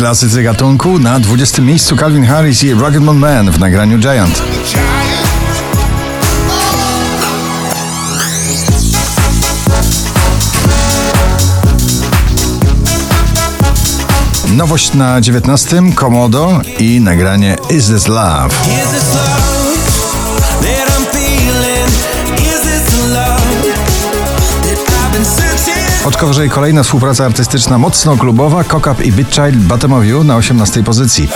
Klasycy gatunku na 20 miejscu Calvin Harris i Rugged Man w nagraniu Giant. Nowość na 19 Komodo i nagranie Is This Love. Is this love Odkowyżej kolejna współpraca artystyczna mocno klubowa Cock i Beat Child Bottom of You na 18 pozycji.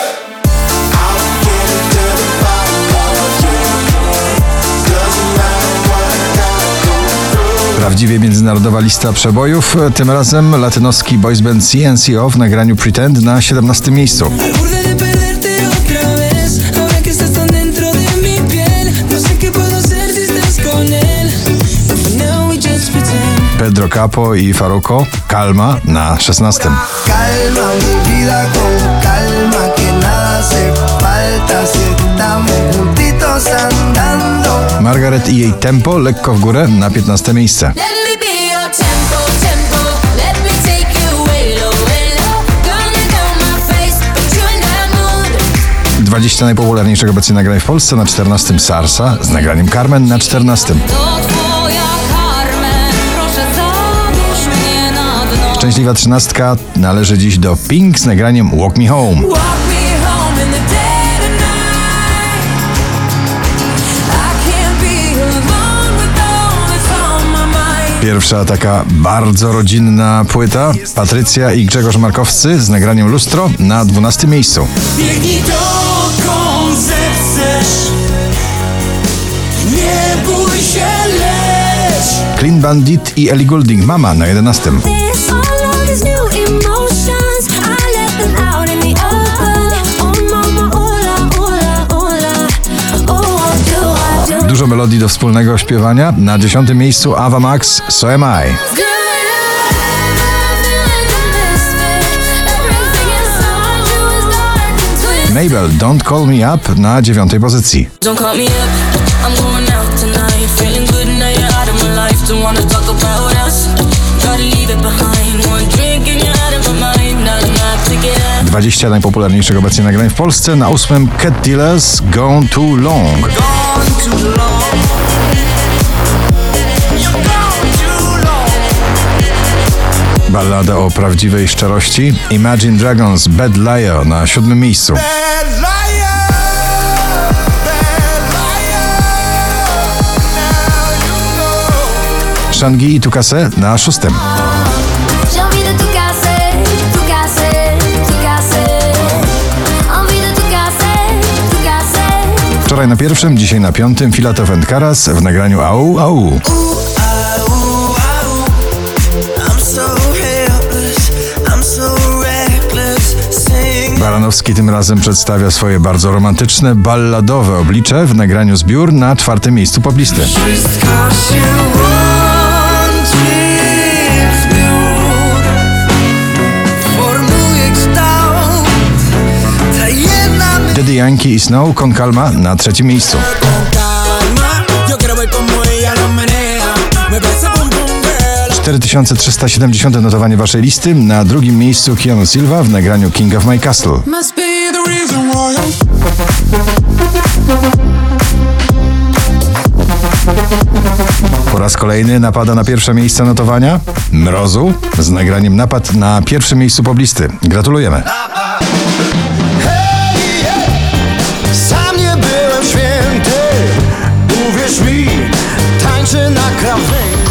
Prawdziwie międzynarodowa lista przebojów, tym razem latynoski boys band CNCO w nagraniu Pretend na 17 miejscu. Pedro Capo i Faruko Kalma na 16. Calma mi vida con calma que nada hace falta si estamos juntitos andando. Margaret i jej tempo lekko w górę na 15 miejsce. 20 najpopularniejszych obecnie nagrań w Polsce na 14 Sarsa z nagraniem Carmen na 14. Szczęśliwa trzynastka należy dziś do Pink z nagraniem Walk Me Home. Pierwsza taka bardzo rodzinna płyta Patrycja i Grzegorz Markowscy z nagraniem Lustro na 12 miejscu. Biegnij dokąd zechcesz. Nie bój się, leć. Clean Bandit i Ellie Goulding Mama na 11. Dużo melodii do wspólnego śpiewania. Na 10 miejscu Ava Max So Am I. Mabel Don't Call Me Up na 9 pozycji. Don't call me up. 20 najpopularniejszych obecnie nagrań w Polsce. Na 8 Cat Dealers Gone Too Long. Ballada o prawdziwej szczerości. Imagine Dragons Bad Liar na 7 miejscu. Shangi i Tukase na 6. Wczoraj na pierwszym, dzisiaj na piątym Filatov and Karas w nagraniu Au Au. Baranowski tym razem przedstawia swoje bardzo romantyczne, balladowe oblicze w nagraniu Zbiór na czwartym miejscu poblisty. Wszystko się łączy Yankee i Snow Con Calma na trzecim miejscu. Girl. 4370 notowanie waszej listy. Na drugim miejscu Keanu Silva w nagraniu King of My Castle. Po raz kolejny napada na pierwsze miejsce notowania Mrozu z nagraniem Napad na pierwszym miejscu poblisty. Gratulujemy. já vem.